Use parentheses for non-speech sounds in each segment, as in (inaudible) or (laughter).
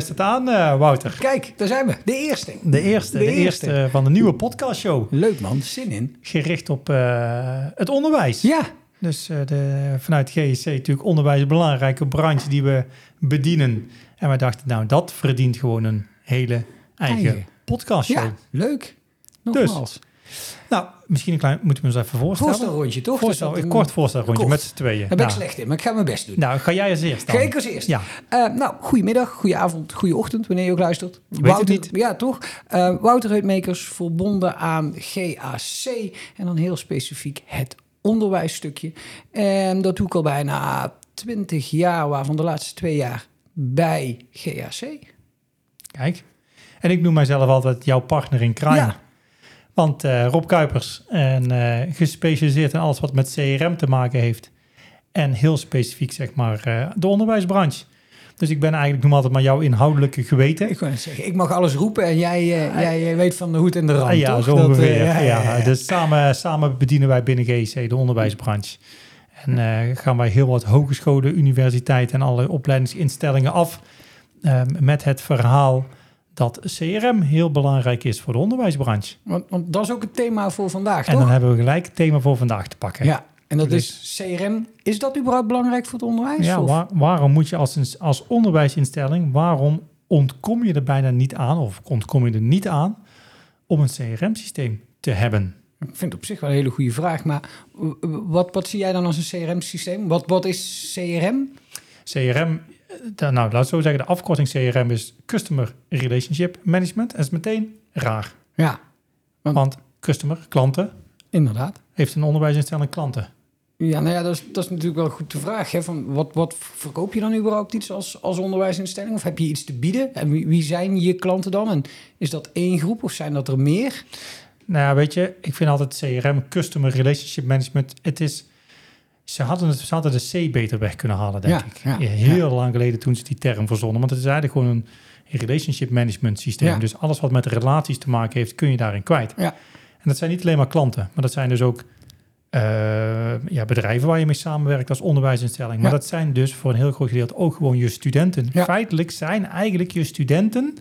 staat aan, eh, Wouter. Kijk, daar zijn we. De eerste. De eerste, de, De eerste. eerste. van de nieuwe podcastshow. Leuk man, zin in. Gericht op eh, het onderwijs. Ja, Dus eh, de, vanuit GSC natuurlijk onderwijs een belangrijke branche die we bedienen. En wij dachten, nou, dat verdient gewoon een hele eigen, Eigen. podcastshow. ja, leuk. Dus, Nogmaals. Nou, misschien een klein, moeten we ons even voorstellen. Voorstelrondje, toch? Voorstel, Dus een kort voorstelrondje met z'n tweeën. Daar ben nou, ik slecht in, maar ik ga mijn best doen. nou, ga jij als eerst dan. Ga ik als eerst? Ja, Eh, nou, goedemiddag, goedenavond, goede ochtend, wanneer je ook luistert. weet het niet. Ja, toch? Eh, Wouter Heutmakers, verbonden aan GAC. En dan heel specifiek het onderwijsstukje. En dat doe ik al bijna 20 jaar, waarvan de laatste twee jaar bij GAC. kijk. En ik noem mijzelf altijd jouw partner in crime. Ja. Want eh, Rob Kuipers, en, eh, gespecialiseerd in alles wat met CRM te maken heeft. En heel specifiek, zeg maar, eh, de onderwijsbranche. Dus ik ben eigenlijk, noem altijd maar jouw inhoudelijke geweten. Ik wou zeggen, ik mag alles roepen en jij, jij weet van de hoed en de rand, ja, toch? zo Dat, ongeveer. ja, ja, ja, ja. Dus samen, samen bedienen wij binnen GEC de onderwijsbranche. En gaan wij heel wat hogescholen, universiteiten en alle opleidingsinstellingen af met het verhaal dat CRM heel belangrijk is voor de onderwijsbranche. Want, want dat is ook het thema voor vandaag, En toch? dan hebben we gelijk het thema voor vandaag te pakken. Ja, en dat Dus- is CRM. Is dat überhaupt belangrijk voor het onderwijs? Ja, waar- waarom moet je als, een, als onderwijsinstelling, waarom ontkom je er bijna niet aan, of ontkom je er niet aan, om een CRM-systeem te hebben? Ik vind het op zich wel een hele goede vraag, maar wat, wat zie jij dan als een CRM-systeem? Wat, wat is CRM? CRM, eh, nou laat zo zeggen, de afkorting CRM is Customer Relationship Management. Dat is meteen raar, Ja, Want- want customer, klanten, inderdaad. heeft een onderwijsinstelling klanten. Ja, nou ja, dat is, dat is natuurlijk wel goed de vraag. Hè? Van wat, wat verkoop je dan überhaupt iets als, als onderwijsinstelling? Of heb je iets te bieden? En wie, wie zijn je klanten dan? En is dat één groep of zijn dat er meer? Nou ja, weet je, ik vind altijd CRM, Customer Relationship Management, het is... Ze hadden, het, ze hadden de C beter weg kunnen halen, denk Ja, ik. ja, Heel lang geleden toen ze die term verzonnen. Want het is eigenlijk gewoon een relationship management systeem. Dus alles wat met relaties te maken heeft, kun je daarin kwijt. Ja. En dat zijn niet alleen maar klanten, maar dat zijn dus ook eh, ja, bedrijven waar je mee samenwerkt als onderwijsinstelling. Maar dat zijn dus voor een heel groot gedeelte ook gewoon je studenten. Feitelijk zijn eigenlijk je studenten,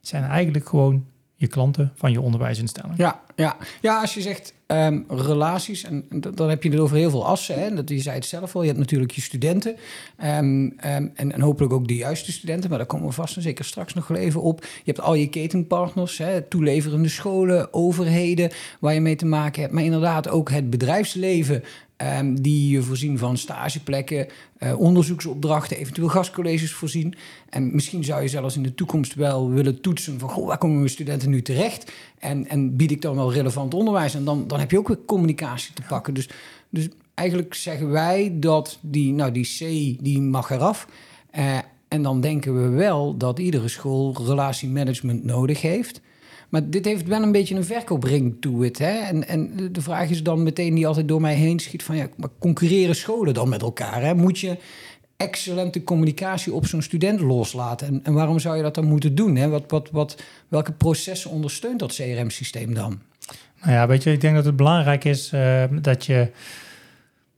zijn eigenlijk gewoon je klanten van je onderwijsinstelling. Ja, ja. ja als je zegt ehm, relaties, en dan heb je het over heel veel assen. Hè? Dat, je zei het zelf al, je hebt natuurlijk je studenten. ehm, ehm, en, en hopelijk ook de juiste studenten, maar daar komen we vast en zeker straks nog wel even op. Je hebt al je ketenpartners, hè, toeleverende scholen, overheden, waar je mee te maken hebt. Maar inderdaad ook het bedrijfsleven, ehm, die je voorzien van stageplekken, eh, onderzoeksopdrachten, eventueel gastcolleges voorzien. En misschien zou je zelfs in de toekomst wel willen toetsen van, goh, waar komen mijn studenten nu terecht? En, en bied ik dan wel relevant onderwijs? En dan, dan heb je ook weer communicatie te pakken. Dus, dus eigenlijk zeggen wij dat die, nou, die C, die mag eraf. Eh, en dan denken we wel dat iedere school relatiemanagement nodig heeft. Maar dit heeft wel een beetje een verkoopring to it. Hè? En, en de- vraag is dan meteen die altijd door mij heen schiet van... ja, maar concurreren scholen dan met elkaar? Hè? Moet je excellente communicatie op zo'n student loslaten? En, en waarom zou je dat dan moeten doen? Hè? Wat, wat, wat, welke processen ondersteunt dat CRM-systeem dan? Nou ja, weet je, ik denk dat het belangrijk is eh, dat je.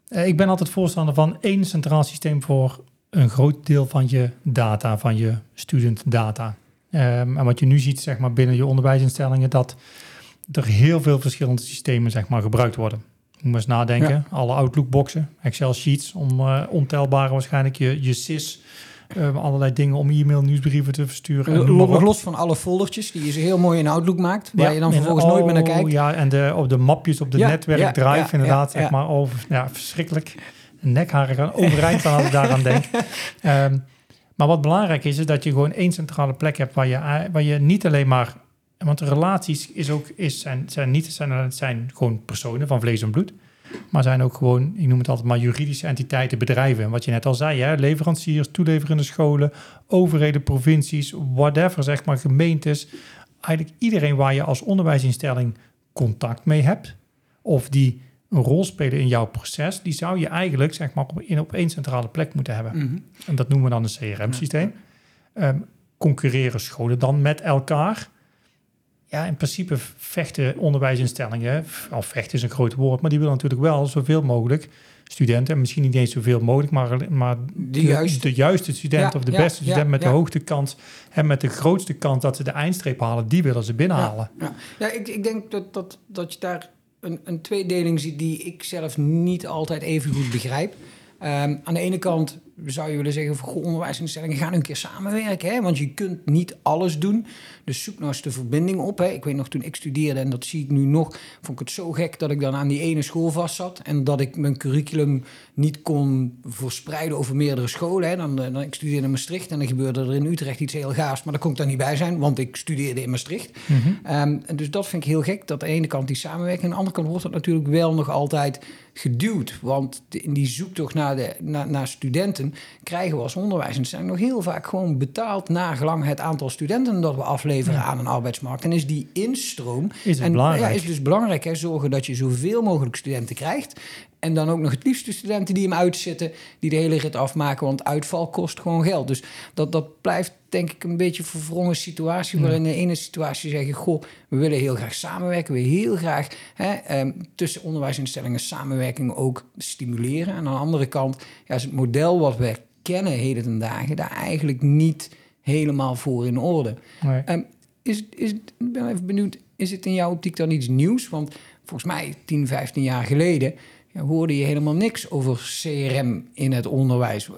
eh, ik ben altijd voorstander van één centraal systeem voor een groot deel van je data, van je studentdata. Ehm, en wat je nu ziet, zeg maar, binnen je onderwijsinstellingen, dat er heel veel verschillende systemen, zeg maar, gebruikt worden. Moet maar eens nadenken. Ja. Alle Outlook-boxen, Excel-sheets, om eh, ontelbare waarschijnlijk je, je SIS, eh, allerlei dingen om e-mail, nieuwsbrieven te versturen. los van alle foldertjes die je ze heel mooi in Outlook maakt... waar je dan en- vervolgens nooit meer naar oh, kijkt. Ja, en de, op de mapjes op de Ja, netwerkdrive, inderdaad, zeg maar, over, ja, verschrikkelijk. Nekharen gaan overeind staan als ik daaraan denk. (laughs) Ehm, maar wat belangrijk is, is dat je gewoon één centrale plek hebt waar je, waar je niet alleen maar... Want relaties is ook, is, zijn, zijn niet, zijn, zijn gewoon personen van vlees en bloed. Maar zijn ook gewoon, ik noem het altijd maar juridische entiteiten, bedrijven. Wat je net al zei, hè, leveranciers, toeleverende scholen, overheden, provincies, whatever, zeg maar, gemeentes. Eigenlijk iedereen waar je als onderwijsinstelling contact mee hebt, of die een rol spelen in jouw proces, die zou je eigenlijk zeg maar, op, in, op één centrale plek moeten hebben. Mhm. En dat noemen we dan een CRM-systeem. Ehm, concurreren scholen dan met elkaar? ja, in principe vechten onderwijsinstellingen, of vechten is een groot woord, maar die willen natuurlijk wel zoveel mogelijk studenten, en misschien niet eens zoveel mogelijk, maar, maar De juiste. de juiste student Ja, of de ja, beste student ja, met ja. de hoogste kans en met de grootste kans dat ze de eindstreep halen, die willen ze binnenhalen. Ja, ja ik, ik denk dat, dat, dat je daar een, een tweedeling ziet die ik zelf niet altijd even goed begrijp. Ehm, aan de ene kant zou je willen zeggen van goh, onderwijsinstellingen gaan een keer samenwerken, hè? want je kunt niet alles doen. Dus zoek nou eens de verbinding op. Hè? Ik weet nog toen ik studeerde en dat zie ik nu nog, vond ik het zo gek dat ik dan aan die ene school vast zat en dat ik mijn curriculum niet kon verspreiden over meerdere scholen. Hè? Dan, eh, dan, ik studeerde in Maastricht en dan gebeurde er in Utrecht iets heel gaafs, maar daar kon ik daar niet bij zijn, want ik studeerde in Maastricht. En dus dat vind ik heel gek, dat aan de ene kant die samenwerking, aan de andere kant wordt dat natuurlijk wel nog altijd geduwd. Want de- in die zoektocht naar, de, naar, naar studenten krijgen we als onderwijsinstelling nog heel vaak gewoon betaald naar gelang het aantal studenten dat we afleveren aan een arbeidsmarkt. En is die instroom Is het en, belangrijk. Ja, is dus belangrijk. Hè, zorgen dat je zoveel mogelijk studenten krijgt. En dan ook nog het liefste studenten die hem uitzitten, die de hele rit afmaken, want uitval kost gewoon geld. Dus dat, dat blijft denk ik een beetje een verwrongen situatie, waarin in de ene situatie zeggen, goh, we willen heel graag samenwerken, we heel graag hè, ehm, tussen onderwijsinstellingen samenwerking ook stimuleren. En aan de andere kant ja, is het model wat we kennen heden ten dagen daar eigenlijk niet helemaal voor in orde. Nee. Ehm, is, is, ik ben even benieuwd, is het in jouw optiek dan iets nieuws? Want volgens mij 10, 15 jaar geleden ja, hoorde je helemaal niks over CRM in het onderwijs.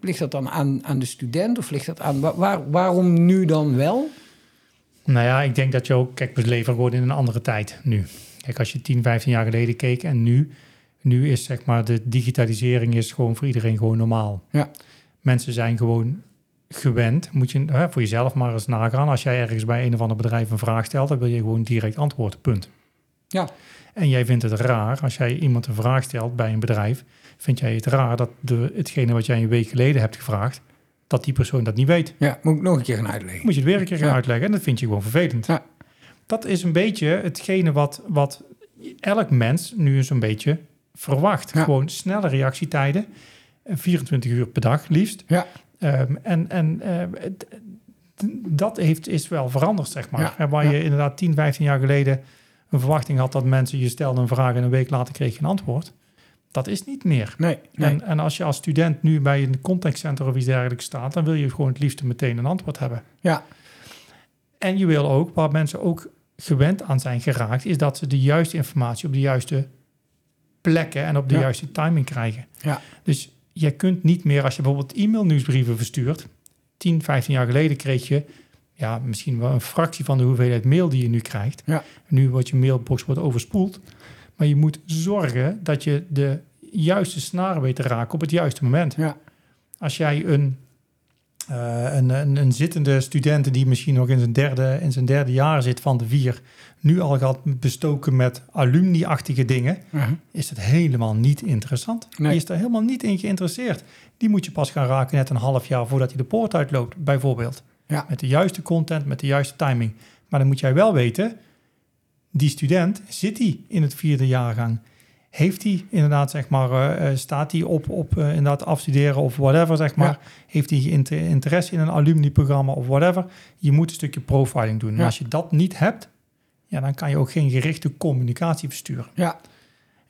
Ligt dat dan aan, aan de student of ligt dat aan... wa- Waar, waarom nu dan wel? Nou ja, ik denk dat je ook, kijk, we leven gewoon in een andere tijd nu. Kijk, als je 10, 15 jaar geleden keek en nu, nu is zeg maar de digitalisering is gewoon voor iedereen gewoon normaal. Ja. Mensen zijn gewoon gewend, moet je hè, voor jezelf maar eens nagaan. Als jij ergens bij een of ander bedrijf een vraag stelt, dan wil je gewoon direct antwoord, punt. Ja. En jij vindt het raar, als jij iemand een vraag stelt bij een bedrijf, vind jij het raar dat de, hetgene wat jij een week geleden hebt gevraagd, dat die persoon dat niet weet. Ja, moet ik nog een keer gaan uitleggen. Moet je het weer een keer gaan Ja. uitleggen en dat vind je gewoon vervelend. Ja. Dat is een beetje hetgene wat, wat elk mens nu zo'n beetje verwacht. Ja. Gewoon snelle reactietijden, eh, 24 uur per dag liefst. Ja. Ehm, en en eh, dat heeft, is wel veranderd, zeg maar. En waar je inderdaad 10, 15 jaar geleden een verwachting had dat mensen je stelden een vraag en een week later kreeg je een antwoord. Dat is niet meer. Nee, nee. En, en als je als student nu bij een contactcenter of iets dergelijks staat, dan wil je gewoon het liefst meteen een antwoord hebben. ja, En je wil ook, waar mensen ook gewend aan zijn geraakt, is dat ze de juiste informatie op de juiste plekken en op de Ja. juiste timing krijgen. Ja. Dus je kunt niet meer, als je bijvoorbeeld e-mailnieuwsbrieven verstuurt, 10, 15 jaar geleden kreeg je ja, misschien wel een fractie van de hoeveelheid mail die je nu krijgt. Ja. Nu wordt je mailbox wordt overspoeld. Maar je moet zorgen dat je de juiste snaren weet te raken op het juiste moment. ja, Als jij een, eh, een, een, een zittende student die misschien nog in zijn, derde, in zijn derde jaar zit van de vier, nu al gaat bestoken met alumni-achtige dingen, is het helemaal niet interessant. Nee. Die is daar helemaal niet in geïnteresseerd. Die moet je pas gaan raken net een half jaar voordat hij de poort uitloopt, bijvoorbeeld. Ja. Met de juiste content, met de juiste timing. Maar dan moet jij wel weten, die student, zit hij in het vierde jaargang? Heeft hij inderdaad, zeg maar, eh, eh, staat hij op, op eh, inderdaad afstuderen of whatever, zeg maar. Ja. Heeft hij inter- interesse in een alumni-programma of whatever? Je moet een stukje profiling doen. En als je dat niet hebt, ja, dan kan je ook geen gerichte communicatie versturen. ja.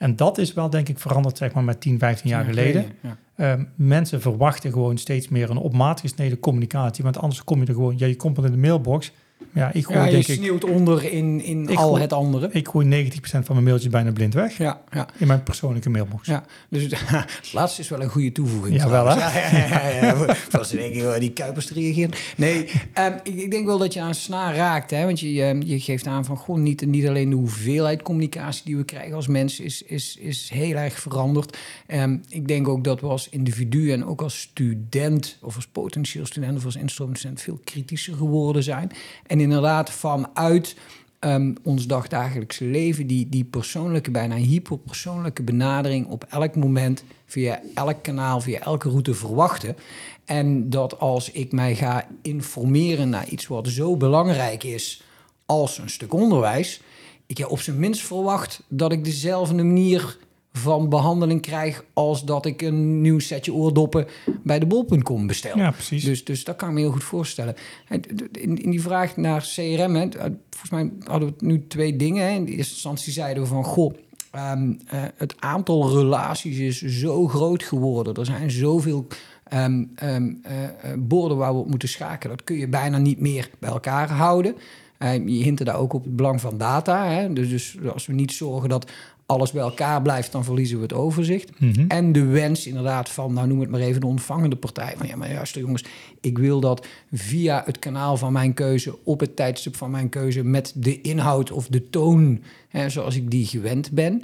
En dat is wel, denk ik, veranderd zeg maar, met 10, 15 jaar geleden. Ja. Ehm, mensen verwachten gewoon steeds meer een op maat gesneden communicatie. Want anders kom je er gewoon... Ja, je komt wel in de mailbox. Ja, ik gooi, Ja, je denk ik, sneeuwt onder in, in Ik al gooi- het andere. ik gooi 90% van mijn mailtjes bijna blind weg. Ja, ja. In mijn persoonlijke mailbox. Ja, dus (laughs) het laatste is wel een goede toevoeging. Ja, wel, trouwens. Ja. (laughs) Voor ze denken, oh, die kuipers te reageren. Nee, ehm, ik, ik denk wel dat je aan een snaar raakt. Hè? Want je, ehm, je geeft aan van, goh, niet, niet alleen de hoeveelheid communicatie die we krijgen als mensen is, is, is heel erg veranderd. Ehm, ik denk ook dat we als individu en ook als student of als potentieel student of als instromend veel kritischer geworden zijn. En inderdaad vanuit ehm, ons dagdagelijkse leven, die, die persoonlijke, bijna hyperpersoonlijke benadering op elk moment, via elk kanaal, via elke route verwachten. En dat als ik mij ga informeren naar iets wat zo belangrijk is als een stuk onderwijs, ik op zijn minst verwacht dat ik dezelfde manier van behandeling krijg als dat ik een nieuw setje oordoppen bij de bol.com bestel. Ja, precies. Dus, dus dat kan ik me heel goed voorstellen. En In, in die vraag naar CRM, hè, volgens mij hadden we nu twee dingen. Hè. In de eerste instantie zeiden we van, goh, um, uh, het aantal relaties is zo groot geworden. Er zijn zoveel um, um, uh, borden waar we op moeten schakelen. Dat kun je bijna niet meer bij elkaar houden. Uh, je hint daar ook op het belang van data. Hè? Dus, dus als we niet zorgen dat alles bij elkaar blijft, dan verliezen we het overzicht. Mhm. En de wens inderdaad van, nou noem het maar even de ontvangende partij. Van ja, maar juist jongens, ik wil dat via het kanaal van mijn keuze, op het tijdstip van mijn keuze, met de inhoud of de toon, hè, zoals ik die gewend ben.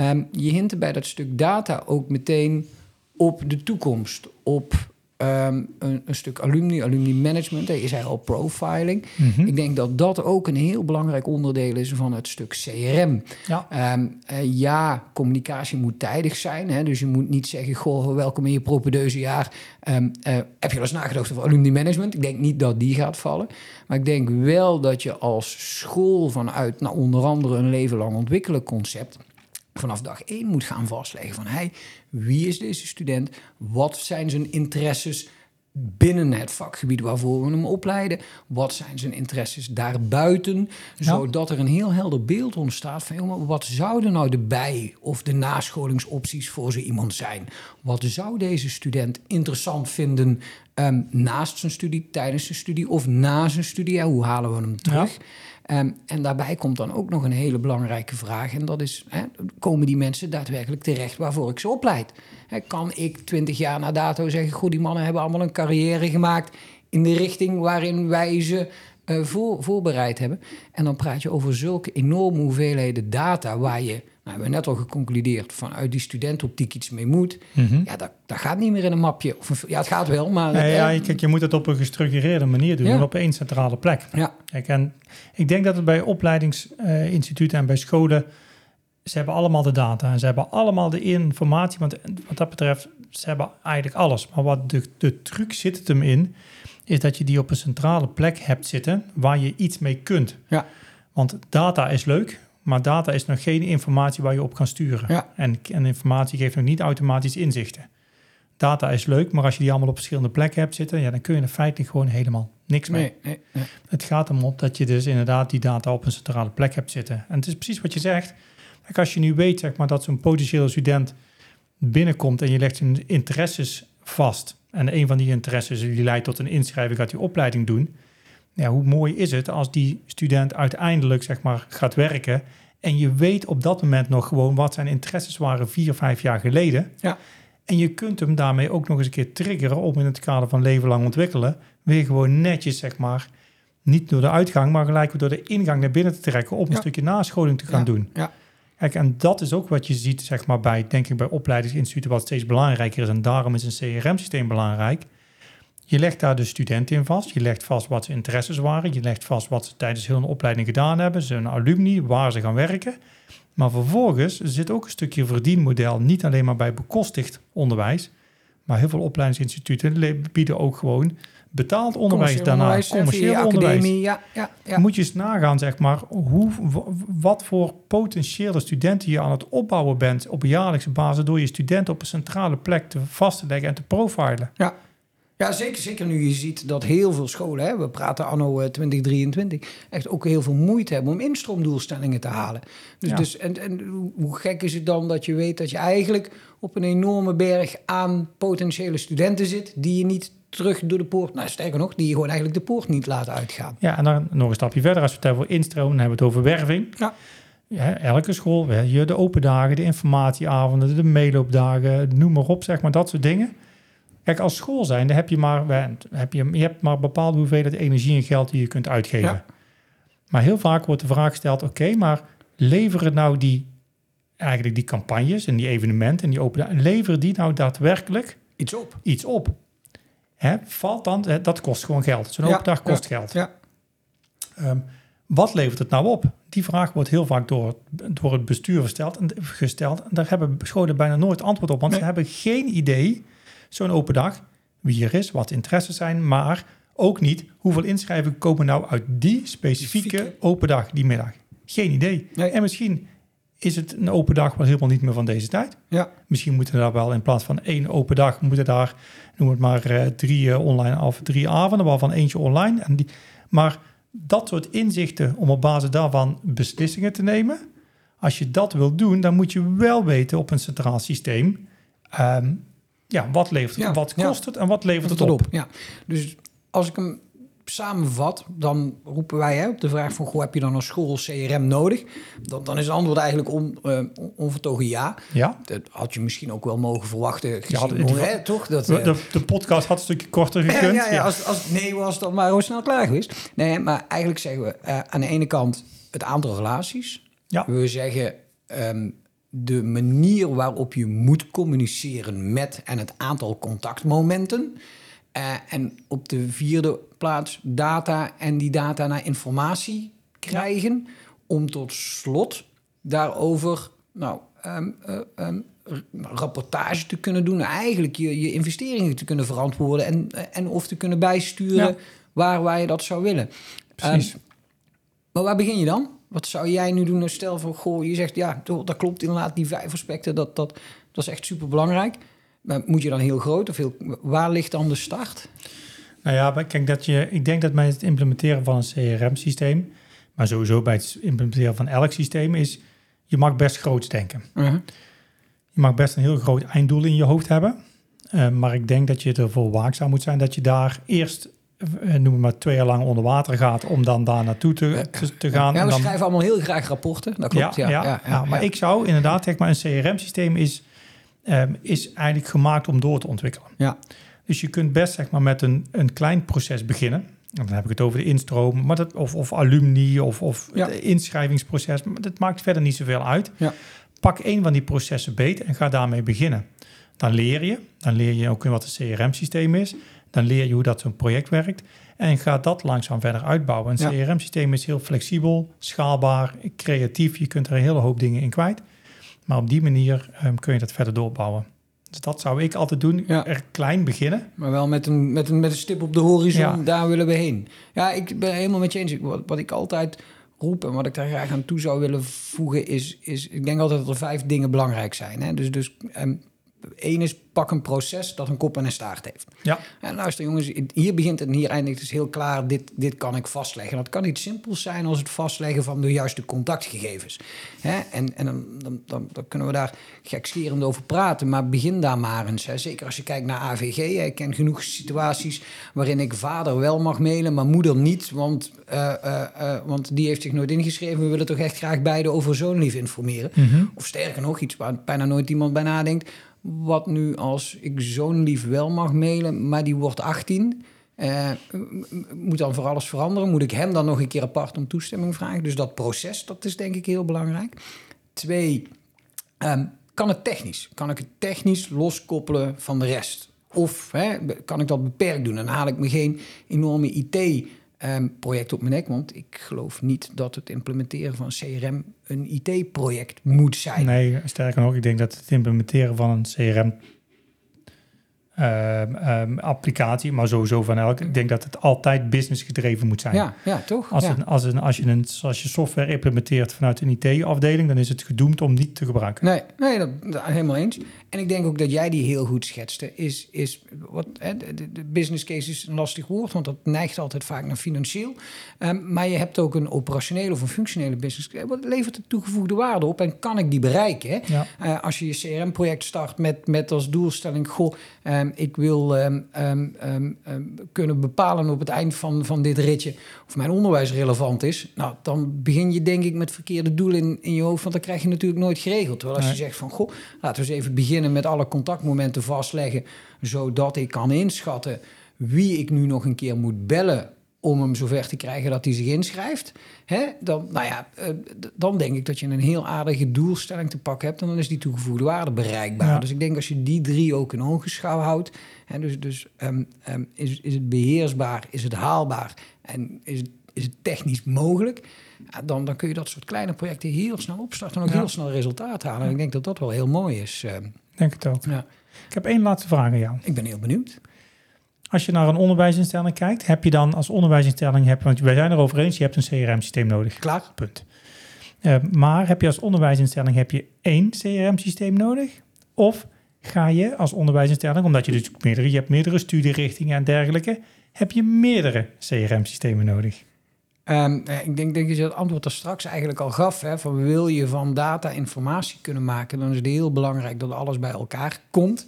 Um, je hint bij dat stuk data ook meteen op de toekomst, op um, een, een, stuk alumni, alumni management. Je zei al profiling. Mm -hmm. Ik denk dat dat ook een heel belangrijk onderdeel is van het stuk CRM. Ja, um, uh, ja communicatie moet tijdig zijn. Hè? Dus je moet niet zeggen, goh, welkom in je propedeuze jaar. Um, uh, heb je wel eens nagedacht over alumni management? Ik denk niet dat die gaat vallen. Maar ik denk wel dat je als school vanuit, nou, onder andere een leven lang ontwikkelen concept vanaf dag één moet gaan vastleggen van hey, wie is deze student? Wat zijn zijn interesses binnen het vakgebied waarvoor we hem opleiden? Wat zijn zijn interesses daarbuiten? Zodat er een heel helder beeld ontstaat van joh, wat zouden nou de bij- of de nascholingsopties voor zo iemand zijn? Wat zou deze student interessant vinden um, naast zijn studie, tijdens zijn studie of na zijn studie? Ja, hoe halen we hem terug? Ja. Um, en daarbij komt dan ook nog een hele belangrijke vraag. En dat is, hè, komen die mensen daadwerkelijk terecht waarvoor ik ze opleid? Hè, kan ik twintig jaar na dato zeggen... goed, die mannen hebben allemaal een carrière gemaakt... in de richting waarin wij ze uh, voor, voorbereid hebben? En dan praat je over zulke enorme hoeveelheden data... waar je, nou, hebben we net al geconcludeerd... vanuit die studentenoptiek iets mee moet. Mm -hmm. Ja, dat, dat gaat niet meer in een mapje. Of een, ja, het gaat wel, maar... Nee, ja, kijk, je moet het op een gestructureerde manier doen... Ja. op één centrale plek. Ja. Kijk, en ik denk dat het bij opleidingsinstituten en bij scholen... ze hebben allemaal de data en ze hebben allemaal de informatie. Want wat dat betreft, ze hebben eigenlijk alles. Maar wat de, de truc zit het hem in... is dat je die op een centrale plek hebt zitten... waar je iets mee kunt. Ja. Want data is leuk... Maar data is nog geen informatie waar je op kan sturen. Ja. En, en informatie geeft nog niet automatisch inzichten. Data is leuk, maar als je die allemaal op verschillende plekken hebt zitten, ja, dan kun je er feitelijk gewoon helemaal niks mee. Nee, nee, nee. Het gaat erom op dat je dus inderdaad die data op een centrale plek hebt zitten. En het is precies wat je zegt. Kijk, als je nu weet zeg maar, dat zo'n potentiële student binnenkomt en je legt zijn interesses vast. En een van die interesses die leidt tot een inschrijving, gaat die opleiding doen. Ja, hoe mooi is het als die student uiteindelijk zeg maar, gaat werken en je weet op dat moment nog gewoon wat zijn interesses waren vier, vijf jaar geleden. Ja. En je kunt hem daarmee ook nog eens een keer triggeren om in het kader van leven lang ontwikkelen weer gewoon netjes, zeg maar, niet door de uitgang, maar gelijk door de ingang naar binnen te trekken om een stukje nascholing te gaan Ja, doen. ja. Kijk, en dat is ook wat je ziet, zeg maar, bij, denk ik, bij opleidingsinstituten, wat steeds belangrijker is. En daarom is een CRM-systeem belangrijk. Je legt daar de student in vast. Je legt vast wat zijn interesses waren. Je legt vast wat ze tijdens heel een opleiding gedaan hebben. Zijn alumni, waar ze gaan werken. Maar vervolgens zit ook een stukje verdienmodel. Niet alleen maar bij bekostigd onderwijs. Maar heel veel opleidingsinstituten le- bieden ook gewoon betaald onderwijs daarna. commercieel onderwijs. academie, ja, ja, ja. Moet je eens nagaan, zeg maar, hoe, wat voor potentiële studenten je aan het opbouwen bent op een jaarlijkse basis door je studenten op een centrale plek te vast te leggen en te profilen. Ja. Ja, zeker, zeker nu je ziet dat heel veel scholen, hè, we praten anno eh, 2023, echt ook heel veel moeite hebben om instroomdoelstellingen te halen. Dus, Ja. dus, en, en hoe- gek is het dan dat je weet dat je eigenlijk op een enorme berg aan potentiële studenten zit die je niet terug door de poort, nou sterker nog, die je gewoon eigenlijk de poort niet laat uitgaan. Ja, en dan nog een stapje verder. Als we het hebben over instroom, dan hebben we het over werving. Ja. Ja, elke school, de open dagen, de informatieavonden, de meeloopdagen, noem maar op, zeg maar, dat soort dingen. Kijk, als school zijn, dan heb je maar, heb je, je hebt maar een bepaalde hoeveelheid energie en geld die je kunt uitgeven. Ja. Maar heel vaak wordt de vraag gesteld, oké, maar leveren nou die, eigenlijk die campagnes en die evenementen en die open dagen, leveren die nou daadwerkelijk Iets op. iets op? Hè, valt dan, hè, dat kost gewoon geld. Zo'n Ja, open dag kost ja, geld. Ja, Ehm, wat levert het nou op? Die vraag wordt heel vaak door, door het bestuur gesteld en, gesteld. En daar hebben scholen bijna nooit antwoord op. Want Nee. ze hebben geen idee, zo'n open dag, wie er is, wat de interesses zijn. Maar ook niet hoeveel inschrijvingen komen nou uit die specifieke open dag, die middag. Geen idee. Nee. En misschien is het een open dag wel helemaal niet meer van deze tijd. Ja. Misschien moeten daar wel in plaats van één open dag, moeten daar, noem het maar, eh, drie eh, online of drie avonden, waarvan eentje online. En die, maar dat soort inzichten om op basis daarvan beslissingen te nemen. Als je dat wil doen, dan moet je wel weten op een centraal systeem. ehm, ja, wat levert het, Ja, wat ja. kost het en wat levert het op? Ja. Dus als ik hem samenvat, dan roepen wij hè, op de vraag van... Goh, heb je dan een school CRM nodig? Dan, dan is het antwoord eigenlijk on, eh, on- onvertogen ja. Ja, Dat had je misschien ook wel mogen verwachten. Gezien, had- hoe, hè, toch? Dat, de, eh, de, de podcast had een stukje korter (laughs) gekund. ja, ja, Als, als het nee was, dan maar hoe snel klaar geweest. Nee, maar eigenlijk zeggen we eh, aan de ene kant het aantal relaties. Ja. We zeggen ehm, de manier waarop je moet communiceren met en het aantal contactmomenten. Eh, en op de vierde plaats data en die data naar informatie krijgen. Om tot slot daarover nou, r- rapportage te kunnen doen. Eigenlijk je, je investeringen te kunnen verantwoorden en, eh, en of te kunnen bijsturen Ja. waar, waar je dat zou willen. Precies. Ehm, maar waar begin je dan? Wat zou jij nu doen? Stel voor, goh, je zegt ja, dat klopt inderdaad, die vijf aspecten, dat, dat, dat is echt super belangrijk. Maar moet je dan heel groot of heel, waar ligt dan de start? Nou ja, kijk, dat je, ik denk dat bij het implementeren van een CRM-systeem, maar sowieso bij het implementeren van elk systeem, is je mag best groots denken. Je mag best een heel groot einddoel in je hoofd hebben. Eh, maar ik denk dat je ervoor waakzaam moet zijn dat je daar eerst, noem het maar, twee jaar lang onder water gaat om dan daar naartoe te, te, te gaan. Ja, we dan, schrijven allemaal heel graag rapporten, dat klopt. Ja, ja, ja, maar ik zou inderdaad, zeg maar, een CRM-systeem is, ehm, is eigenlijk gemaakt om door te ontwikkelen. Ja. Dus je kunt best zeg maar, met een, een klein proces beginnen. En dan heb ik het over de instroom, maar dat, of, of alumni of, of het inschrijvingsproces. Maar dat maakt verder niet zoveel uit. Ja. Pak één van die processen beter en ga daarmee beginnen. Dan leer je. Dan leer je ook wat een CRM-systeem is. Dan leer je hoe dat zo'n project werkt. En ga dat langzaam verder uitbouwen. Een Ja. CRM-systeem is heel flexibel, schaalbaar, creatief. Je kunt er een hele hoop dingen in kwijt. Maar op die manier ehm, kun je dat verder doorbouwen. Dus dat zou ik altijd doen. Ja. Er klein beginnen. Maar wel met een, met, een, met een stip op de horizon, Ja. daar willen we heen. Ja, ik ben helemaal met je eens. Wat, wat ik altijd roep en wat ik daar graag aan toe zou willen voegen is... is ik denk altijd dat er vijf dingen belangrijk zijn. Hè? Dus, dus ehm, één is pak een proces dat een kop en een staart heeft. Ja. En luister jongens, hier begint het en hier eindigt het heel klaar. Dit, dit kan ik vastleggen. Dat kan iets simpels zijn als het vastleggen van de juiste contactgegevens. Hè? En, en dan, dan, dan, dan kunnen we daar gekscherend over praten. Maar begin daar maar eens. Hè? Zeker als je kijkt naar AVG. Ik ken genoeg situaties waarin ik vader wel mag mailen, maar moeder niet. Want, eh, eh, eh, want die heeft zich nooit ingeschreven. We willen toch echt graag beide over zoonlief informeren. Of sterker nog, iets waar bijna nooit iemand bij nadenkt. Wat nu als ik zo'n lief wel mag mailen, maar die wordt 18. eh, moet dan voor alles veranderen? Moet ik hem dan nog een keer apart om toestemming vragen? Dus dat proces, dat is denk ik heel belangrijk. Twee, ehm, kan het technisch? Kan ik het technisch loskoppelen van de rest? Of hè, kan ik dat beperkt doen? Dan haal ik me geen enorme IT-project op mijn nek. Want ik geloof niet dat het implementeren van CRM een IT-project moet zijn. Nee, sterker nog, ik denk dat het implementeren van een CRM ehm, ehm, applicatie, maar sowieso van elk, ik denk dat het altijd business gedreven moet zijn. Ja, ja toch? Als, ja. een, als, een, als, je een, als je software implementeert vanuit een IT-afdeling, dan is het gedoemd om niet te gebruiken. Nee, nee dat, dat- helemaal eens. En ik denk ook dat jij die heel goed schetste. Is, is wat, hè, de, business case is een lastig woord, want dat neigt altijd vaak naar financieel. Ehm, maar je hebt ook een operationele of een functionele business case. Wat levert de toegevoegde waarde op en kan ik die bereiken? Hè? Ja. Eh, als je je CRM-project start met, met als doelstelling: Goh, ehm, ik wil ehm, ehm, kunnen bepalen op het eind van, van dit ritje of mijn onderwijs relevant is. Nou, dan begin je denk ik met verkeerde doelen in, in je hoofd, want dan krijg je natuurlijk nooit geregeld. Terwijl als je zegt van: Goh, laten we eens even beginnen met alle contactmomenten vastleggen, zodat ik kan inschatten wie ik nu nog een keer moet bellen om hem zover te krijgen dat hij zich inschrijft. Hè? Dan, nou ja, eh, dan denk ik dat je een heel aardige doelstelling te pakken hebt... en dan is die toegevoegde waarde bereikbaar. Ja. Dus ik denk als je die drie ook in ogenschouw houdt... Hè, dus, dus ehm, ehm, is, is het beheersbaar, is het haalbaar... en is het, is het technisch mogelijk... Dan, dan kun je dat soort kleine projecten heel snel opstarten... en ook Ja. heel snel resultaat halen. En ik denk dat dat wel heel mooi is. ehm. Denk het ook. ja. Ik heb één laatste vraag aan jou. Ik ben heel benieuwd. Als je naar een onderwijsinstelling kijkt, heb je dan als onderwijsinstelling, heb, want wij zijn erover eens, je hebt een CRM-systeem nodig. Klaar? Punt. Eh, maar heb je als onderwijsinstelling heb je één CRM-systeem nodig? Of ga je als onderwijsinstelling, omdat je dus meerdere, je hebt meerdere studierichtingen en dergelijke, heb je meerdere CRM-systemen nodig? Um, ik denk, denk dat je het antwoord er straks eigenlijk al gaf. Hè, van wil je van data informatie kunnen maken, dan is het heel belangrijk dat alles bij elkaar komt.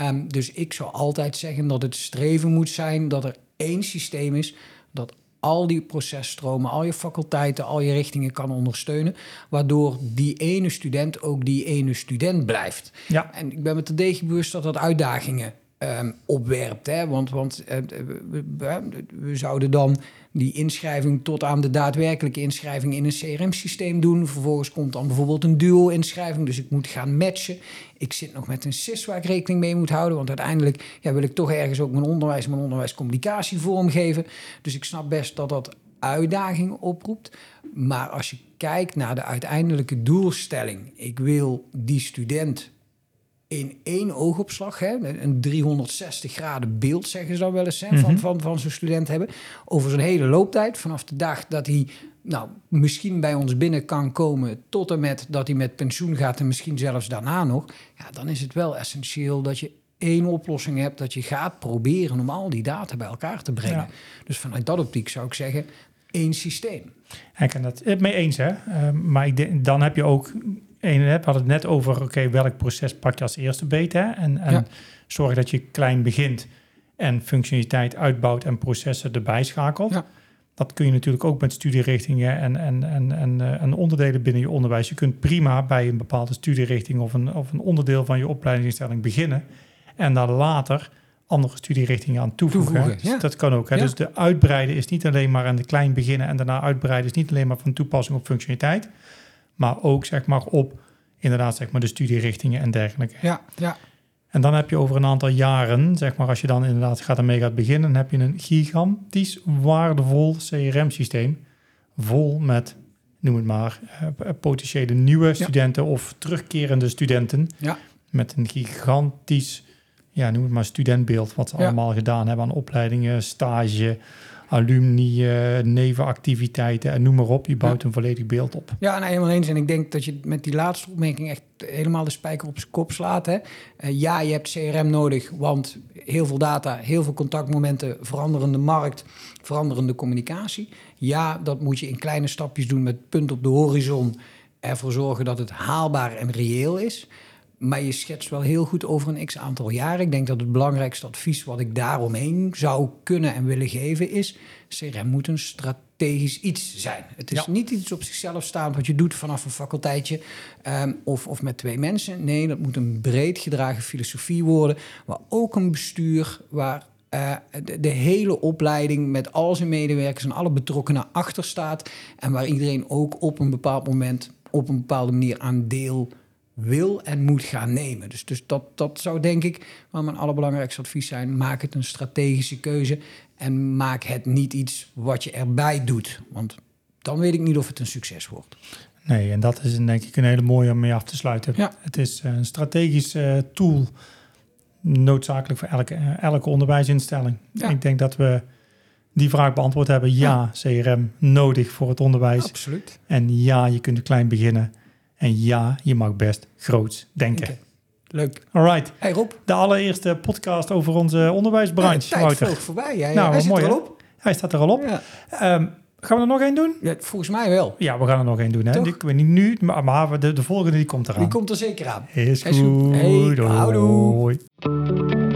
Um, dus ik zou altijd zeggen dat het streven moet zijn dat er één systeem is dat al die processtromen, al je faculteiten, al je richtingen kan ondersteunen. Waardoor die ene student ook die ene student blijft. Ja. En ik ben me terdege bewust dat dat uitdagingen um, opwerpt. Hè? Want, want uh, we, we, zouden dan die inschrijving tot aan de daadwerkelijke inschrijving in een CRM-systeem doen. Vervolgens komt dan bijvoorbeeld een duo-inschrijving, dus ik moet gaan matchen. Ik zit nog met een SIS waar ik rekening mee moet houden, want uiteindelijk ja, wil ik toch ergens ook mijn onderwijs mijn onderwijscommunicatie vormgeven. Dus ik snap best dat dat uitdagingen oproept. Maar als je kijkt naar de uiteindelijke doelstelling, ik wil die student in één oogopslag, hè, een 360 graden beeld, zeggen ze dan wel eens, hè, van, mhm. van, van zo'n student hebben, over zijn hele looptijd, vanaf de dag dat hij nou, misschien bij ons binnen kan komen, tot en met dat hij met pensioen gaat en misschien zelfs daarna nog, ja, dan is het wel essentieel dat je één oplossing hebt, dat je gaat proberen om al die data bij elkaar te brengen. Dus vanuit dat optiek zou ik zeggen, één systeem. Ik kan dat het mee eens, hè? Uh, maar ik denk, dan heb je ook een, we hadden het net over, oké, welk proces pak je als eerste beet? Hè? En, en zorg dat je klein begint en functionaliteit uitbouwt en processen erbij schakelt. Ja. Dat kun je natuurlijk ook met studierichtingen en, en, en, en, uh, en, onderdelen binnen je onderwijs. Je kunt prima bij een bepaalde studierichting of een, of een onderdeel van je opleidingsinstelling beginnen. En dan later andere studierichtingen aan toevoegen. toevoegen ja. Dat kan ook. Hè? Dus de uitbreiden is niet alleen maar aan de klein beginnen en daarna uitbreiden is niet alleen maar van toepassing op functionaliteit maar ook zeg maar op inderdaad zeg maar de studierichtingen en dergelijke. Ja, ja. En dan heb je over een aantal jaren, zeg maar als je dan inderdaad gaat ermee gaat beginnen, heb je een gigantisch waardevol CRM-systeem vol met, noem het maar, uh, potentiële nieuwe studenten of terugkerende studenten. Ja. Met een gigantisch, ja, noem het maar, studentbeeld, wat ze allemaal gedaan hebben aan opleidingen, stage, alumni, uh, nevenactiviteiten en noem maar op. Je bouwt een volledig beeld op. Ja, nou, helemaal eens. En ik denk dat je met die laatste opmerking echt helemaal de spijker op zijn kop slaat. Hè? Uh, ja, je hebt CRM nodig, want heel veel data, heel veel contactmomenten, veranderende markt, veranderende communicatie. Ja, dat moet je in kleine stapjes doen met punt op de horizon. Ervoor zorgen dat het haalbaar en reëel is. Maar je schetst wel heel goed over een x aantal jaren. Ik denk dat het belangrijkste advies wat ik daaromheen zou kunnen en willen geven is: CRM moet een strategisch iets zijn. Het is niet iets op zichzelf staand wat je doet vanaf een faculteitje um, of, of met twee mensen. Nee, dat moet een breed gedragen filosofie worden, waar ook een bestuur, waar uh, de, de, hele opleiding met al zijn medewerkers en alle betrokkenen achter staat. En waar iedereen ook op een bepaald moment op een bepaalde manier aan deel wil en moet gaan nemen. Dus, dus dat, dat zou denk ik wel mijn allerbelangrijkste advies zijn. Maak het een strategische keuze en maak het niet iets wat je erbij doet. Want dan weet ik niet of het een succes wordt. Nee, en dat is denk ik een hele mooie om mee af te sluiten. Ja. Het is een strategische eh, tool, noodzakelijk voor elke, eh, elke onderwijsinstelling. Ja. Ik denk dat we die vraag beantwoord hebben. Ja, ja, CRM nodig voor het onderwijs. Absoluut. En ja, je kunt klein beginnen. En ja, je mag best groots denken. Leuk. Alright. Hey Rob. De allereerste podcast over onze onderwijsbranche. Ja, tijd vloog voorbij. Ja, nou, Hij mooi, er al op. Hij staat er al op. Ja. Um, gaan we er nog één doen? Ja, volgens mij wel. Ja, we gaan er nog één doen. Hè? Ik weet niet nu, maar, maar de, de volgende die komt eraan. Die komt er zeker aan. Is goed. Hey.